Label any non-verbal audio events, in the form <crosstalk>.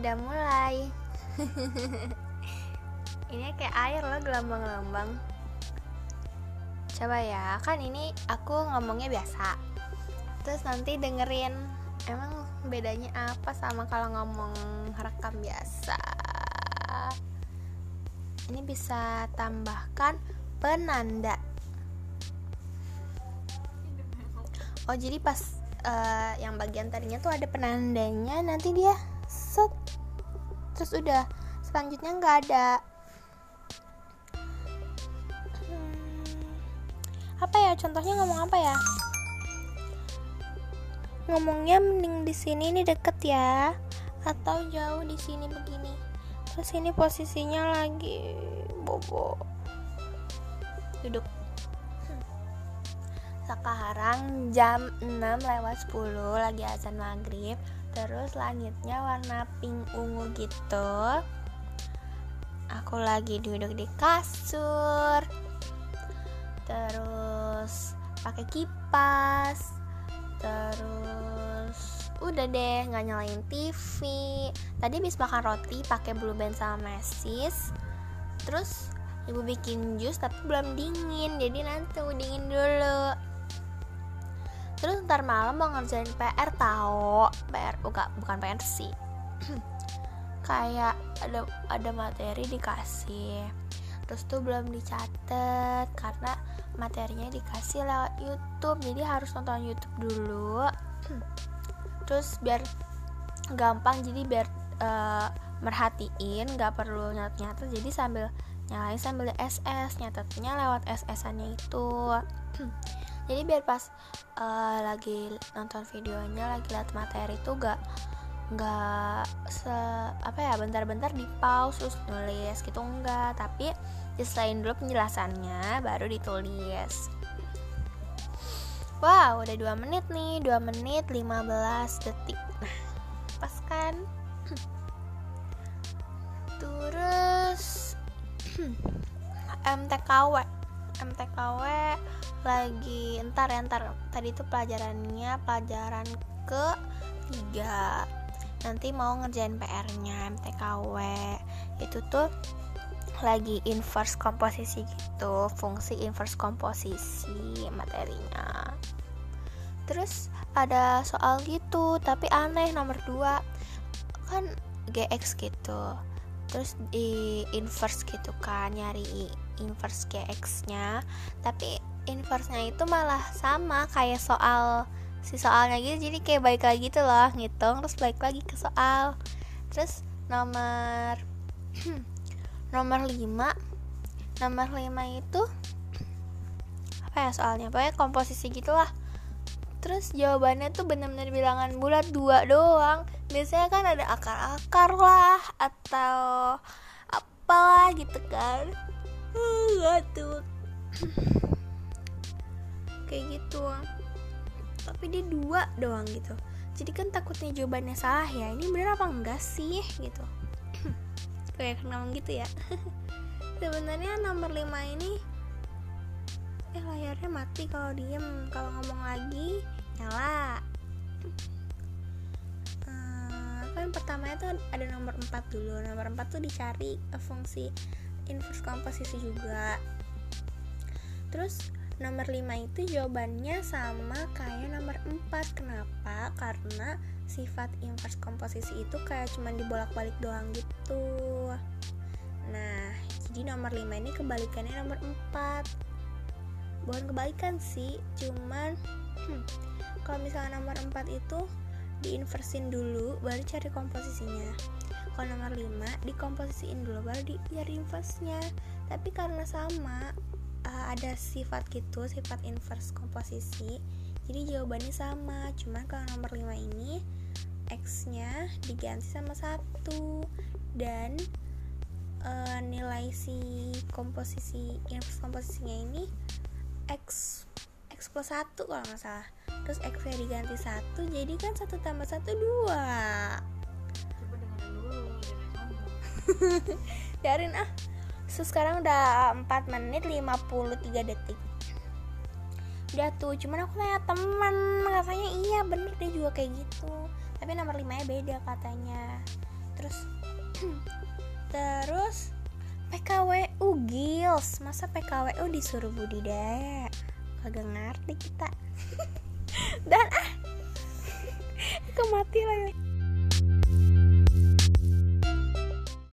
udah mulai. <laughs> Ini kayak air loh gelambang-gelambang. Coba ya kan ini aku ngomongnya biasa. Terus nanti dengerin emang bedanya apa sama kalau ngomong rekam biasa? Ini bisa tambahkan penanda. Oh jadi pas uh, yang bagian tadinya tuh ada penandanya nanti dia terus udah selanjutnya nggak ada. Apa ya contohnya ngomong apa ya? Ngomongnya mending di sini ini deket ya atau jauh di sini begini. Terus ini posisinya lagi bobo. Duduk sekarang jam 6 lewat 10 lagi azan maghrib. Terus langitnya warna pink ungu gitu. Aku lagi duduk di kasur. Terus pakai kipas. Terus udah deh nggak nyalain TV tadi habis makan roti pakai blue band sama mesis terus ibu bikin jus tapi belum dingin jadi nanti tunggu dingin dulu terus ntar malam mau ngerjain PR tau. PR bukan bukan PR sih. <clears throat> Kayak ada ada materi dikasih. Terus tuh belum dicatat karena materinya dikasih lewat YouTube. Jadi harus nonton YouTube dulu. <clears throat> Terus biar gampang jadi biar uh, merhatiin nggak perlu nyatet-nyatet. Jadi sambil nyalain sambil SS nyatetnya lewat SS-annya itu <clears throat> jadi biar pas uh, lagi nonton videonya lagi lihat materi itu gak nggak se apa ya bentar-bentar di pause terus nulis gitu enggak tapi diselain dulu penjelasannya baru ditulis. Wow udah 2 menit nih 2 menit 15 detik. Nah pas kan? Terus <clears throat> MTKW MTKW lagi entar ya entar. Tadi itu pelajarannya pelajaran ke tiga nanti mau ngerjain PR-nya MTKW itu tuh lagi inverse komposisi gitu fungsi inverse komposisi materinya. Terus ada soal gitu tapi aneh nomor 2 kan GX gitu. Terus di inverse gitu kan nyari inverse GX nya tapi inverse nya itu malah sama kayak soal si soalnya gitu. Jadi kayak balik lagi gitu loh ngitung terus balik lagi ke soal. Terus nomor <clears throat> nomor 5 nomor 5 itu apa ya soalnya? Pokoknya komposisi gitulah. Terus jawabannya tuh bener-bener bilangan bulat dua doang. Biasanya kan ada akar-akar lah atau apalah gitu kan uh, kayak gitu. Tapi dia dua doang gitu. Jadi kan takutnya jawabannya salah ya. Ini bener apa enggak sih gitu. <clears throat> Kayak ngomong gitu ya. <laughs> Sebenarnya nomor 5 ini eh layarnya mati kalau diem. Kalau ngomong lagi nyala. Uh, <clears throat> kan pertamanya tuh ada nomor 4 dulu. Nomor 4 tuh dicari fungsi inverse komposisi juga. Terus nomor 5 itu jawabannya sama kayak nomor 4 kenapa? Karena sifat inverse komposisi itu kayak cuman dibolak-balik doang gitu. Nah jadi nomor 5 ini kebalikannya nomor 4 bukan kebalikan sih cuman hmm, kalau misalnya nomor 4 itu diinversin dulu baru cari komposisinya kalau nomor 5 dikomposisiin dulu baru cari inverse nya tapi karena sama uh, ada sifat gitu sifat inverse komposisi jadi jawabannya sama. Cuman kalau nomor 5 ini x nya diganti sama satu. Dan uh, nilai si komposisi inverse komposisinya ini x x plus 1 kalau nggak salah. Terus x nya diganti satu jadi kan satu tambah satu dua <laughs> biarin ah. So sekarang udah 4 menit 53 detik. Udah tuh cuman aku nanya teman. Katanya iya bener dia juga kayak gitu. Tapi nomor 5 nya beda katanya. Terus <clears throat> terus PKWU Gils. Masa PKWU disuruh budidaya? Kagak ngerti kita. <laughs> Dan ah. <laughs> Kemati lagi